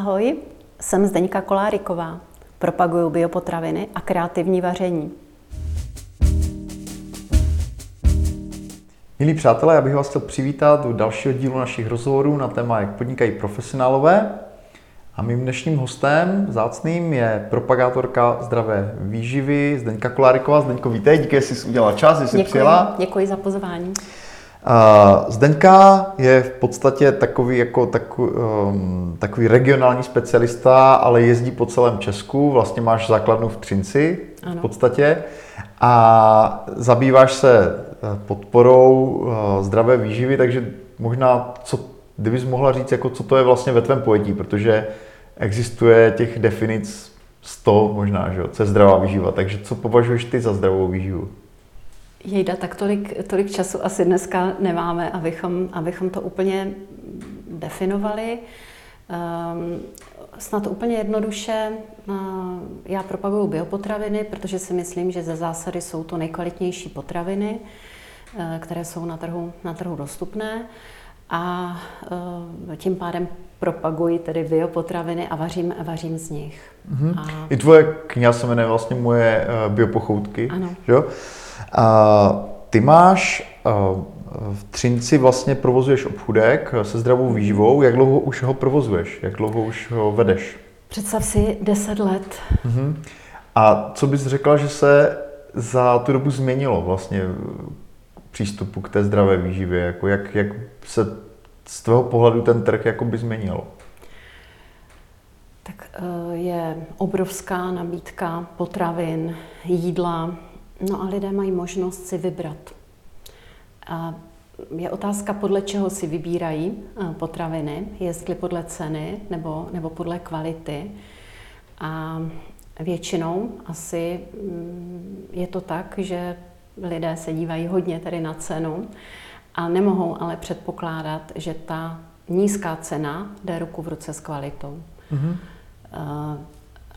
Ahoj, jsem Zdeňka Koláriková. Propaguju biopotraviny a kreativní vaření. Milí přátelé, já bych vás chtěl přivítat u dalšího dílu našich rozhovorů na téma, jak podnikají profesionálové. A mým dnešním hostem, zácným, je propagátorka zdravé výživy Zdeňka Koláriková. Zdeňko, vítej, díky, že jsi udělala čas, že jsi děkuji, přijela. Děkuji za pozvání. Zdeňka je v podstatě takový, jako takový, um, takový regionální specialista, ale jezdí po celém Česku. Vlastně máš základnu v Třinci ano. v podstatě a zabýváš se eh, podporou uh, zdravé výživy, takže možná, co, kdybys mohla říct, jako co to je vlastně ve tvém pojetí, protože existuje těch definic 100 možná, že jo, co je zdravá výživa, takže co považuješ ty za zdravou výživu? Jejda, tak tolik, tolik času asi dneska nemáme, abychom, abychom to úplně definovali. Um, snad úplně jednoduše, uh, já propaguju biopotraviny, protože si myslím, že ze zásady jsou to nejkvalitnější potraviny, uh, které jsou na trhu, na trhu dostupné. A uh, tím pádem propaguji tedy biopotraviny a vařím, vařím z nich. Mm-hmm. A... I tvoje kniha se jmenuje vlastně moje biopochoutky. Ano. Že? Ty máš v Třinci vlastně provozuješ obchudek se zdravou výživou. Jak dlouho už ho provozuješ? Jak dlouho už ho vedeš? Představ si 10 let. Uh-huh. A co bys řekla, že se za tu dobu změnilo vlastně přístupu k té zdravé výživě? Jako jak, jak se z tvého pohledu ten trh by změnil? Tak eh, je obrovská nabídka potravin, jídla, No a lidé mají možnost si vybrat. A je otázka, podle čeho si vybírají eh, potraviny, jestli podle ceny nebo, nebo podle kvality. A většinou asi mm, je to tak, že lidé se dívají hodně tedy na cenu a nemohou ale předpokládat, že ta nízká cena jde ruku v ruce s kvalitou. Mm-hmm.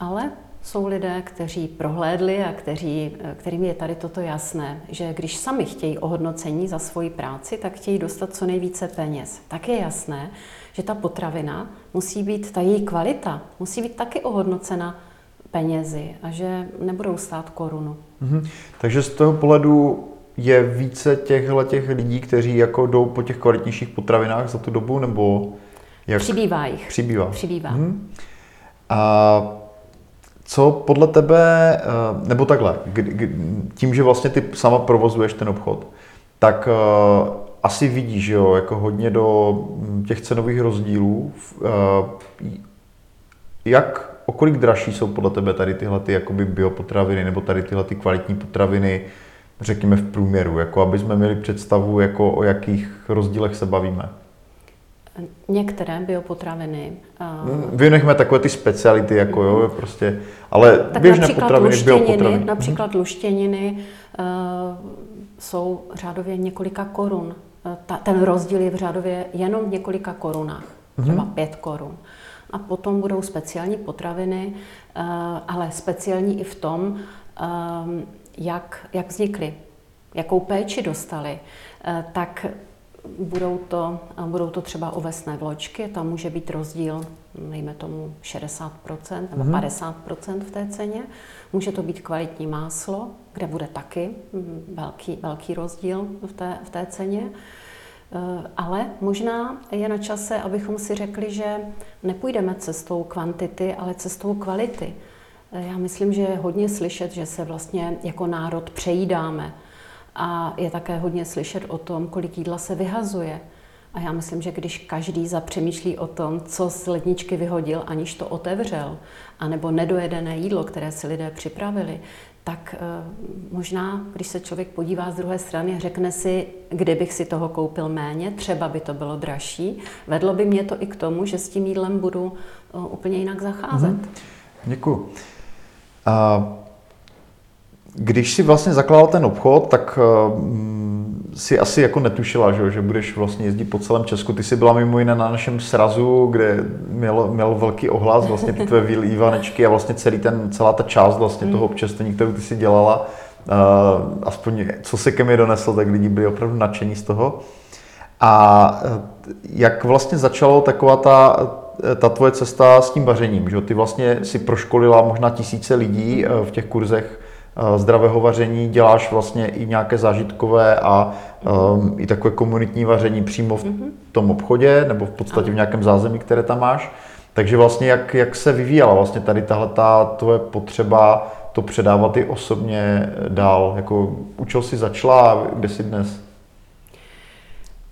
Ale jsou lidé, kteří prohlédli a kteří, kterým je tady toto jasné, že když sami chtějí ohodnocení za svoji práci, tak chtějí dostat co nejvíce peněz. Tak je jasné, že ta potravina musí být, ta její kvalita musí být taky ohodnocena penězi a že nebudou stát korunu. Mhm. Takže z toho pohledu je více těchhle těch lidí, kteří jako jdou po těch kvalitnějších potravinách za tu dobu, nebo jak? Přibývá jich. Přibývá. Přibývá. Mhm. A co podle tebe, eh, nebo takhle, tím, že vlastně ty sama provozuješ ten obchod, tak eh, asi vidíš, jo, jako hodně do hm, těch cenových rozdílů. Eh, jak, o kolik dražší jsou podle tebe tady tyhle ty jakoby biopotraviny nebo tady tyhle ty kvalitní potraviny, řekněme v průměru, jako aby jsme měli představu, jako o jakých rozdílech se bavíme? Některé biopotraviny. Uh, Vynechme takové ty speciality, jako jo, mhm. prostě, ale tak běžné potraviny, luštěniny, biopotraviny. Například hmm. luštěniny uh, jsou řádově několika korun. Uh, ta, ten rozdíl je v řádově jenom v několika korunách, třeba hmm. pět korun. A potom budou speciální potraviny, uh, ale speciální i v tom, uh, jak, jak vznikly, jakou péči dostali. Uh, tak budou to, budou to třeba ovesné vločky, tam může být rozdíl, nejme tomu 60% nebo mm-hmm. 50% v té ceně. Může to být kvalitní máslo, kde bude taky mm, velký, velký rozdíl v té, v té ceně. Eh, ale možná je na čase, abychom si řekli, že nepůjdeme cestou kvantity, ale cestou kvality. Eh, já myslím, že je hodně slyšet, že se vlastně jako národ přejídáme a je také hodně slyšet o tom, kolik jídla se vyhazuje. A já myslím, že když každý zapřemýšlí o tom, co z ledničky vyhodil, aniž to otevřel, anebo nedojedené jídlo, které si lidé připravili, tak e, možná, když se člověk podívá z druhé strany a řekne si, kdybych si toho koupil méně, třeba by to bylo dražší, vedlo by mě to i k tomu, že s tím jídlem budu e, úplně jinak zacházet. Mm-hmm. Děkuji. Když si vlastně zakládal ten obchod, tak uh, si asi jako netušila, že, že budeš vlastně jezdit po celém Česku. Ty jsi byla mimo jiné na našem srazu, kde měl, měl velký ohlas, vlastně ty tvé vývanečky a vlastně celý ten, celá ta část vlastně toho mm. občerstvení, kterou ty si dělala, uh, aspoň co se ke mně doneslo, tak lidi byli opravdu nadšení z toho. A uh, jak vlastně začalo taková ta ta tvoje cesta s tím vařením, že ty vlastně si proškolila možná tisíce lidí eh, v těch kurzech eh, zdravého vaření, děláš vlastně i nějaké zážitkové a um, i takové komunitní vaření přímo v mhm. tom obchodě nebo v podstatě v nějakém zázemí, které tam máš. Takže vlastně jak, jak se vyvíjela vlastně tady tahle ta tvoje potřeba to předávat i osobně dál? Jako učil jsi začala a kde jsi dnes?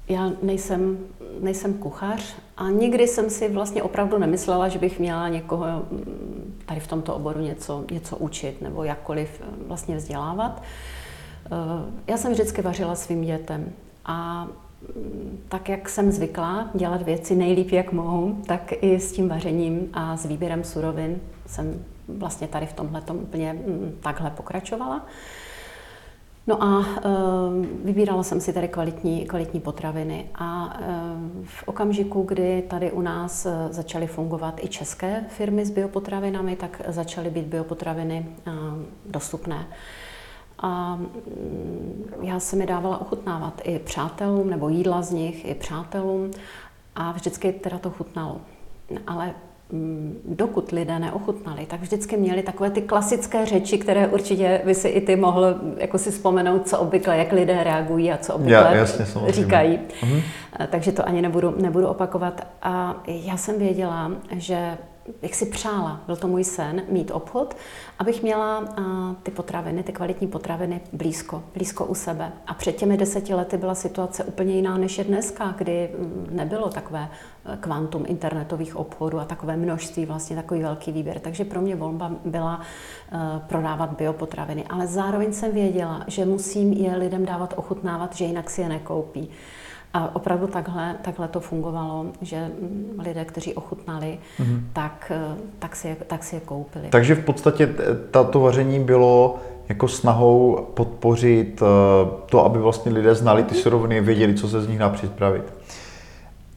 Já nejsem, nejsem kuchař a nikdy jsem si vlastně opravdu nemyslela, že bych měla někoho mm, tady v tomto oboru něco, něco učit nebo jakkoliv eh, vlastně vzdělávat. Eh, já jsem vždycky vařila svým dětem a mm, tak, jak jsem zvyklá dělat věci nejlíp, jak mohu, tak i s tím vařením a s výběrem surovin jsem vlastně tady v tomhle úplně mm, takhle pokračovala. No a e, vybírala jsem si tady kvalitní, kvalitní potraviny a e, v okamžiku, kdy tady u nás e, začaly fungovat i české firmy s biopotravinami, tak začaly být biopotraviny e, dostupné. A mm, já se mi dávala ochutnávat i přátelům, nebo jídla z nich, i přátelům a vždycky teda to chutnalo. Ale dokud lidé neochutnali, tak vždycky měli takové ty klasické řeči, které určitě by si i ty mohl jako si vzpomenout, co obvykle, jak lidé reagují a co obvykle já, jasně, říkají. Mhm. Takže to ani nebudu, nebudu opakovat. A já jsem věděla, že jak si přála, byl to můj sen, mít obchod, abych měla ty potraviny, ty kvalitní potraviny blízko, blízko u sebe. A před těmi deseti lety byla situace úplně jiná než je dneska, kdy mm, nebylo takové e, kvantum internetových obchodů a takové množství, vlastně takový velký výběr. Takže pro mě volba byla e, prodávat biopotraviny. Ale zároveň jsem věděla, že musím je lidem dávat ochutnávat, že jinak si je nekoupí. A opravdu takhle, takhle to fungovalo, že mm, lidé, kteří ochutnali, mm-hmm. tak, eh, tak, si je, tak si je koupili. Takže v podstatě tato vaření bylo jako snahou podpořit eh, to, aby vlastně lidé znali ty suroviny, věděli, co se z nich dá připravit.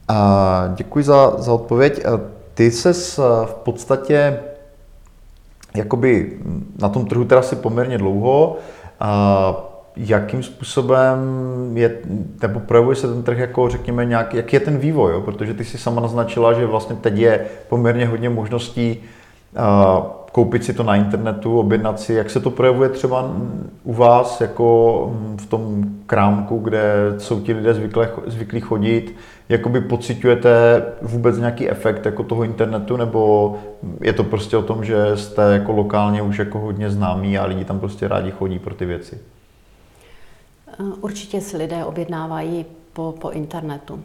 A děkuji za, za odpověď. Ty se v podstatě jakoby na tom trhu teda si poměrně dlouho. A jakým způsobem je, nebo projevuje se ten trh jako, řekněme, nějak, jaký je ten vývoj, jo? protože ty si sama naznačila, že vlastně teď je poměrně hodně možností uh, koupit si to na internetu, objednat si, jak se to projevuje třeba u vás, jako v tom krámku, kde jsou ti lidé zvyklí, zvyklí chodit, jakoby pocitujete vůbec nějaký efekt jako toho internetu, nebo je to prostě o tom, že jste jako lokálně už jako hodně známí a lidi tam prostě rádi chodí pro ty věci? Eh, určitě si lidé objednávají po, po internetu.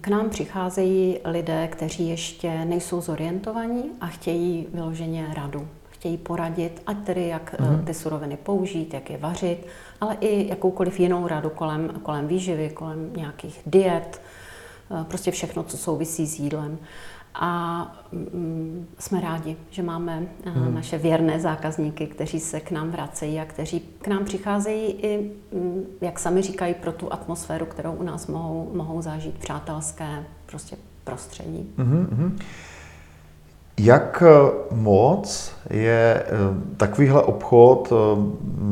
K nám přicházejí lidé, kteří ještě nejsou zorientovaní a chtějí vyloženě radu. Chtějí poradit, ať tedy jak mm-hmm. ty suroviny použít, jak je vařit, ale i jakoukoliv jinou radu kolem, kolem výživy, kolem nějakých diet, eh, prostě všechno, co souvisí s jídlem. A mm, jsme rádi, že máme hmm. naše věrné zákazníky, kteří se k nám vracejí a kteří k nám přicházejí i, mm, jak sami říkají, pro tu atmosféru, kterou u nás mohou, mohou zažít, přátelské prostě prostředí. Hmm. Jak eh, moc je eh, takovýhle obchod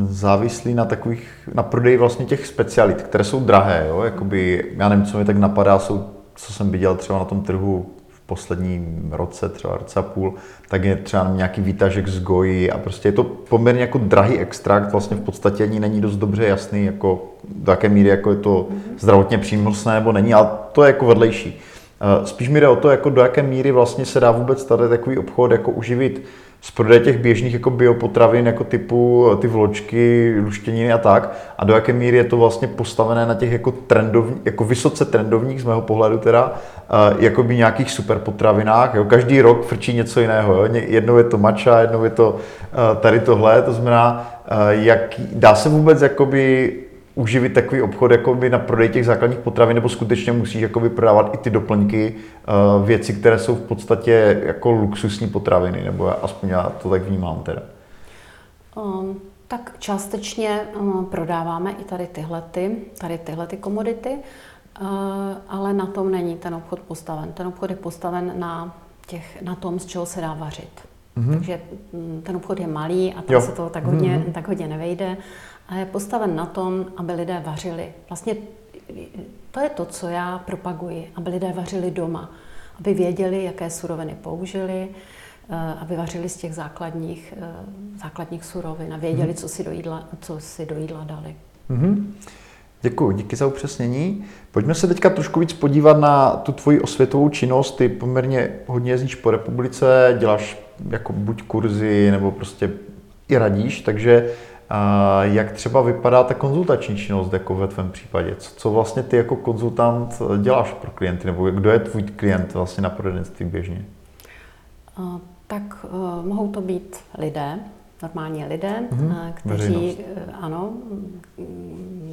závislý na takových, na prodeji vlastně těch specialit, které jsou drahé, jo? Jakoby, já nevím, co mi tak napadá, jsou, co jsem viděl třeba na tom trhu posledním roce, třeba roce a půl, tak je třeba nějaký výtažek z goji a prostě je to poměrně jako drahý extrakt, vlastně v podstatě ani není dost dobře jasný, jako do jaké míry jako je to zdravotně přínosné nebo není, ale to je jako vedlejší. Eh, spíš mi jde o to, jako do jaké míry vlastně se dá vůbec tady takový obchod jako uživit z prodeje těch běžných jako biopotravin, jako typu ty vločky, luštěniny a tak, a do jaké míry je to vlastně postavené na těch jako, trendovní, jako vysoce trendovních, z mého pohledu teda, jako by nějakých super potravinách. Jo. Každý rok frčí něco jiného. Jo. Jednou je to mača, jednou je to tady tohle, to znamená, jak, dá se vůbec jakoby uživit takový obchod jakoby na prodej těch základních potravin, nebo skutečně musíš jakoby prodávat i ty doplňky, uh, věci, které jsou v podstatě jako luxusní potraviny, nebo aspoň já to tak vnímám teda. Um, tak částečně um, prodáváme i tady tyhle, ty, tady tyhle ty komodity, uh, ale na tom není ten obchod postaven. Ten obchod je postaven na, těch, na tom, z čeho se dá vařit. Mm-hmm. Takže um, ten obchod je malý a tam jo. se to tak hodně, mm-hmm. tak hodně nevejde a je postaven na tom, aby lidé vařili. Vlastně to je to, co já propaguji, aby lidé vařili doma. aby věděli, jaké suroviny použili, eh, aby vařili z těch základních, eh, základních surovin a věděli, hmm. co, si do jídla, co si do jídla dali. Mm-hmm. Děkuji, díky za upřesnění. Pojďme se teďka trošku víc podívat na tu tvoji osvětovou činnost. Ty poměrně hodně jezdíš po republice, děláš jako buď kurzy, nebo prostě i radíš, takže jak třeba vypadá ta konzultační činnost jako ve tvém případě? Co, co vlastně ty jako konzultant děláš pro klienty, nebo kdo je tvůj klient vlastně na poradenství běžně? Tak uh, mohou to být lidé, normální lidé, mm-hmm. kteří, Veřejnost. Eh, ano,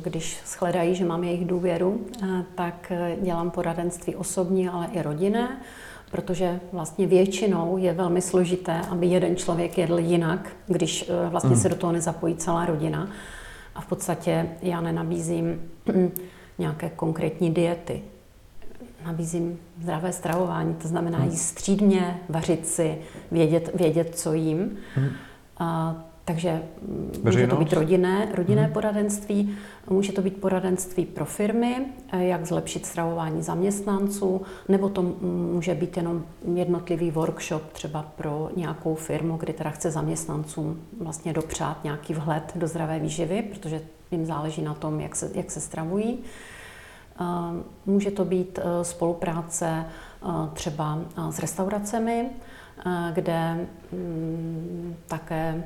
když shledají, že mám jejich důvěru, tak dělám poradenství osobní, ale i rodinné protože vlastně většinou je velmi složité, aby jeden člověk jedl jinak, když eh, vlastně mm. se do toho nezapojí celá rodina. A v podstatě já nenabízím nějaké konkrétní diety. Nabízím zdravé stravování, to znamená jíst střídně, vařit si, vědět, vědět co jím. Mm. A takže Veřejnost? může to být rodinné, rodinné hmm. poradenství, může to být poradenství pro firmy, eh, jak zlepšit stravování zaměstnanců, nebo to může být jenom jednotlivý workshop třeba pro nějakou firmu, kdy teda chce zaměstnancům vlastně dopřát nějaký vhled do zdravé výživy, protože jim záleží na tom, jak se, jak se stravují. Eh, může to být eh, spolupráce třeba s restauracemi, kde mm, také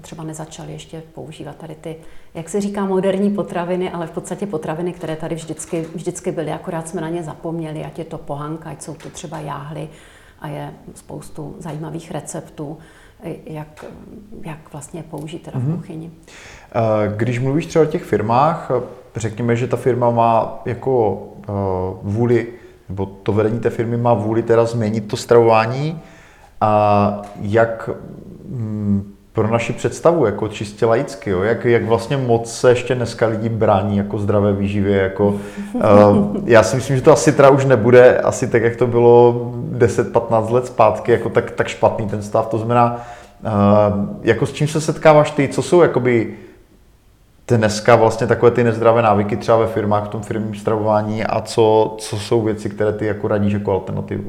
třeba nezačali ještě používat tady ty, jak se říká, moderní potraviny, ale v podstatě potraviny, které tady vždycky, vždycky byly, akorát jsme na ně zapomněli, ať je to pohanka, ať jsou to třeba jáhly a je spoustu zajímavých receptů, jak, jak vlastně použít teda v mhm. kuchyni. Když mluvíš třeba o těch firmách, řekněme, že ta firma má jako vůli, nebo to vedení té firmy má vůli teda změnit to stravování, a jak mm, pro naši představu, jako čistě laicky, jo? Jak, jak vlastně moc se ještě dneska lidi brání jako zdravé výživě. Jako, uh, já si myslím, že to asi teda už nebude asi tak, jak to bylo 10-15 let zpátky, jako tak, tak špatný ten stav. To znamená, uh, jako s čím se setkáváš ty, co jsou jakoby dneska vlastně takové ty nezdravé návyky třeba ve firmách, v tom firmním stravování a co, co jsou věci, které ty jako radíš jako alternativu?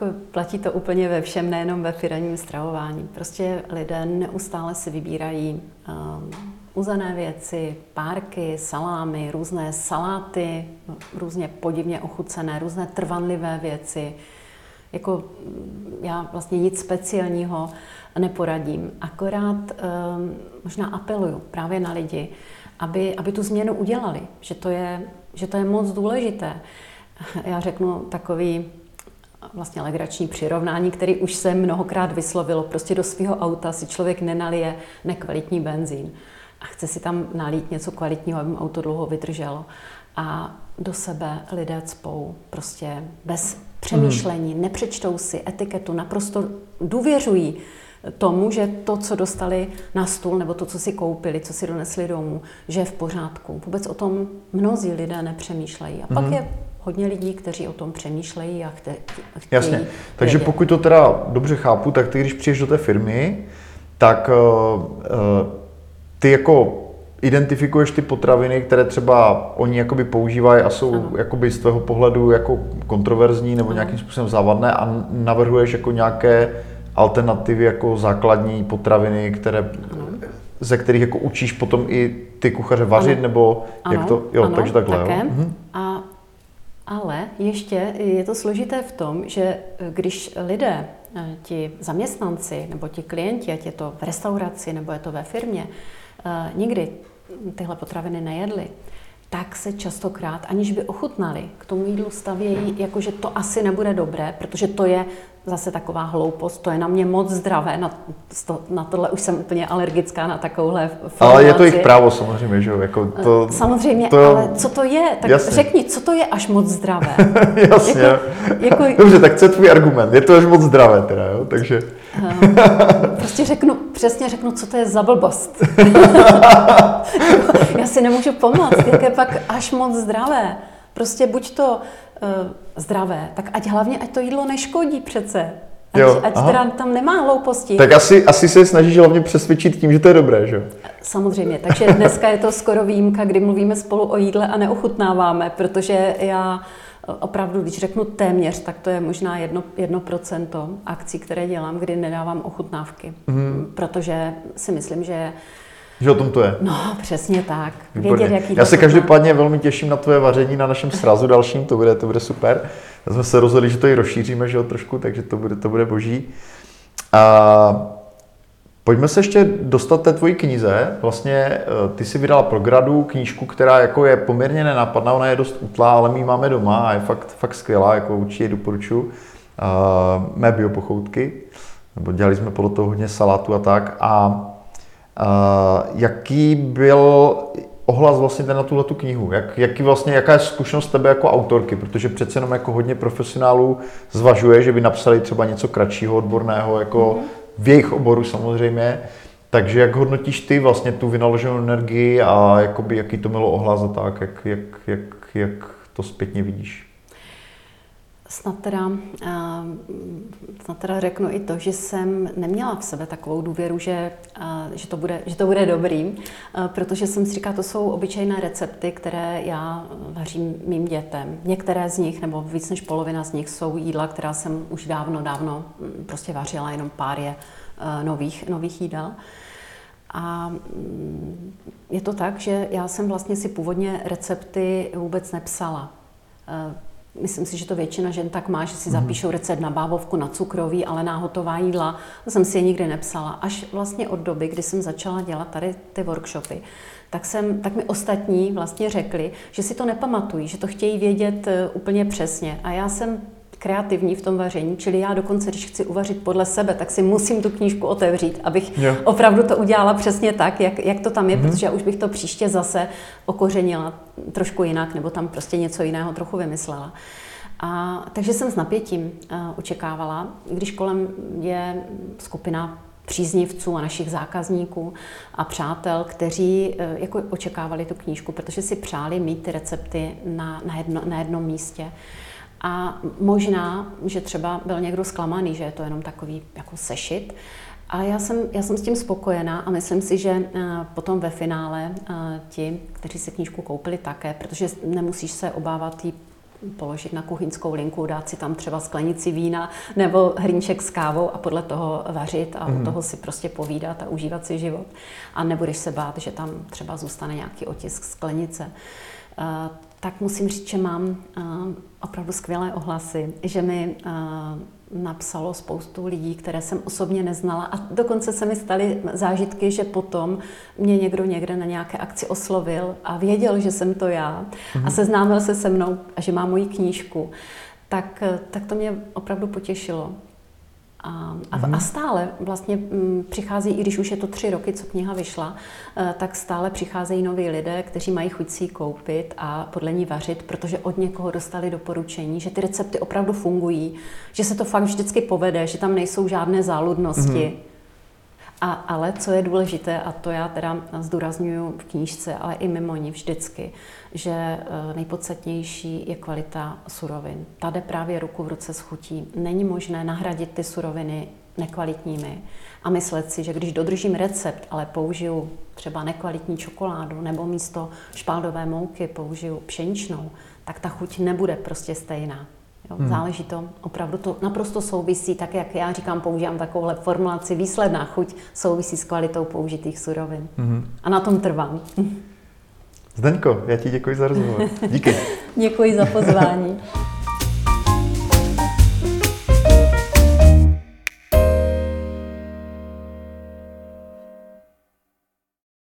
Jako platí to úplně ve všem, nejenom ve firmním stravování. Prostě lidé neustále si vybírají um, uzené věci, párky, salámy, různé saláty, různě podivně ochucené, různé trvanlivé věci. Jako mm, já vlastně nic speciálního neporadím, akorát um, možná apeluju právě na lidi, aby, aby tu změnu udělali, že to je, že to je moc důležité. Já řeknu takový vlastně legrační přirovnání, který už se mnohokrát vyslovilo. Prostě do svého auta si člověk nenalije nekvalitní benzín a chce si tam nalít něco kvalitního, aby mu auto dlouho vydrželo. A do sebe lidé cpou prostě bez přemýšlení, mm. nepřečtou si etiketu, naprosto důvěřují tomu, že to, co dostali na stůl, nebo to, co si koupili, co si donesli domů, že je v pořádku. Vůbec o tom mnozí lidé nepřemýšlejí. A pak mm. je hodně lidí, kteří o tom přemýšlejí a chtějí. Jasně. Takže vědět. pokud to teda dobře chápu, tak ty, když přijdeš do té firmy, tak uh, uh, ty jako identifikuješ ty potraviny, které třeba oni jakoby používají a jsou ano. jakoby z tvého pohledu jako kontroverzní nebo ano. nějakým způsobem závadné a navrhuješ jako nějaké alternativy jako základní potraviny, které, ano. ze kterých jako učíš potom i ty kuchaře vařit, ano. nebo ano. jak to, jo, ano, takže takhle. Také. Jo. Mhm. A ale ještě je to složité v tom, že eh, když lidé, eh, ti zaměstnanci nebo ti klienti, ať je to v restauraci nebo je to ve firmě, eh, nikdy tyhle potraviny nejedli, tak se častokrát, aniž by ochutnali, k tomu jídlu stavějí, jako že to asi nebude dobré, protože to je zase taková hloupost, to je na mě moc zdravé, na, to, na tohle už jsem úplně alergická na takovouhle formulaci. Ale je to jejich právo samozřejmě, že jo? Jako to, samozřejmě, to, ale co to je? Tak jasně. řekni, co to je až moc zdravé? jasně. Jako, jako, Dobře, tak co je tvůj argument? Je to až moc zdravé teda, jo? Takže... Um, prostě řeknu, přesně řeknu, co to je za blbost. Já si nemůžu pomoct, jak je pak až moc zdravé. Prostě buď to uh, zdravé, tak ať hlavně, ať to jídlo neškodí přece. Ať, jo, ať teda tam nemá hlouposti. Tak asi, asi se snažíš hlavně přesvědčit tím, že to je dobré, že? Samozřejmě, takže dneska je to skoro výjimka, kdy mluvíme spolu o jídle a neochutnáváme, protože já opravdu, když řeknu téměř, tak to je možná jedno, jedno procento akcí, které dělám, kdy nedávám ochutnávky. Mm. Protože si myslím, že že o tom to je. No, přesně tak. Vědět, jaký Já se každopádně velmi těším na tvoje vaření na našem srazu dalším, to bude, to bude super. Já jsme se rozhodli, že to i rozšíříme, že jo, trošku, takže to bude, to bude boží. A pojďme se ještě dostat té tvojí knize. Vlastně eh, ty si vydala pro gradu knížku, která jako je poměrně nenápadná, ona je dost utlá, ale my ji máme doma a je fakt, fakt skvělá, jako určitě doporučuji. Uh, mé biopochoutky, nebo dělali jsme podle toho hodně salátu a tak. A jaký byl ohlas vlastně na tuhle tu knihu? Jak, jaký vlastně, jaká je zkušenost tebe jako autorky? Protože přece jenom jako hodně profesionálů zvažuje, že by napsali třeba něco kratšího, odborného, jako mm-hmm. V jejich oboru samozřejmě. Takže jak hodnotíš ty vlastně tu vynaloženou energii a jakoby, jaký to mělo ohlas a tak, jak, jak, jak, jak to zpětně vidíš? Snad teda, eh, snad teda řeknu i to, že jsem neměla v sebe takovou důvěru, že, eh, že, to, bude, že to bude dobrý, eh, protože jsem si říkala, to jsou obyčejné recepty, které já vařím mým dětem. Některé z nich, nebo víc než polovina z nich, jsou jídla, která jsem už dávno, dávno hm, prostě vařila, jenom pár je nových, nových jídel. A hm, je to tak, že já jsem vlastně si původně recepty vůbec nepsala Myslím si, že to většina žen tak má, že si mhm. zapíšou recept na bábovku, na cukroví, ale na hotová jídla. To jsem si je nikdy nepsala. Až vlastně od doby, kdy jsem začala dělat tady ty workshopy, tak, jsem, tak mi ostatní vlastně řekli, že si to nepamatují, že to chtějí vědět eh, úplně přesně. A já jsem kreativní v tom vaření, čili já dokonce, když chci uvařit podle sebe, tak si musím tu knížku otevřít, abych jo. opravdu to udělala přesně tak, jak, jak to tam je, mm-hmm. protože já už bych to příště zase okořenila trošku jinak, nebo tam prostě něco jiného trochu vymyslela. A, takže jsem s napětím uh, očekávala, když kolem je skupina příznivců a našich zákazníků a přátel, kteří uh, jako očekávali tu knížku, protože si přáli mít ty recepty na, na, jedno, na jednom místě. A možná, že třeba byl někdo zklamaný, že je to jenom takový jako sešit, a já jsem, já jsem s tím spokojená a myslím si, že eh, potom ve finále eh, ti, kteří si knížku koupili také, protože nemusíš se obávat jí položit na kuchyňskou linku, dát si tam třeba sklenici vína nebo hrníček s kávou a podle toho vařit a mm. u mhm. toho si prostě povídat a užívat si život. A nebudeš se bát, že tam třeba zůstane nějaký otisk sklenice. Tak musím říct, že mám uh, opravdu skvělé ohlasy, že mi uh, napsalo spoustu lidí, které jsem osobně neznala a dokonce se mi staly zážitky, že potom mě někdo někde na nějaké akci oslovil a věděl, že jsem to já a mhm. seznámil se se mnou a že má moji knížku. Tak, eh, tak to mě opravdu potěšilo. A, a, a mhm. stále vlastně mm, přichází, i když už je to tři roky, co kniha vyšla, e, tak stále přicházejí noví lidé, kteří mají chuť si ji koupit a podle ní vařit, protože od někoho dostali doporučení, že ty recepty opravdu fungují, že se to fakt vždycky povede, že tam nejsou žádné záludnosti. Mm-hmm. A, ale co je důležité, a to já teda zdůraznuju v knížce, ale i mimo ní vždycky, že eh, nejpodstatnější je kvalita surovin. Tady právě ruku v ruce s chutí. Není možné nahradit ty suroviny nekvalitními a myslet si, že když dodržím recept, ale použiju třeba nekvalitní čokoládu nebo místo špaldové mouky použiju pšeničnou, tak ta chuť nebude prostě stejná. Jo, hmm. Záleží to, opravdu to naprosto souvisí, tak jak já říkám, používám takovouhle formulaci, výsledná chuť souvisí s kvalitou použitých surovin. Hmm. A na tom trvám. Zdeňko, já ti děkuji za rozhovor. Díky. děkuji za pozvání.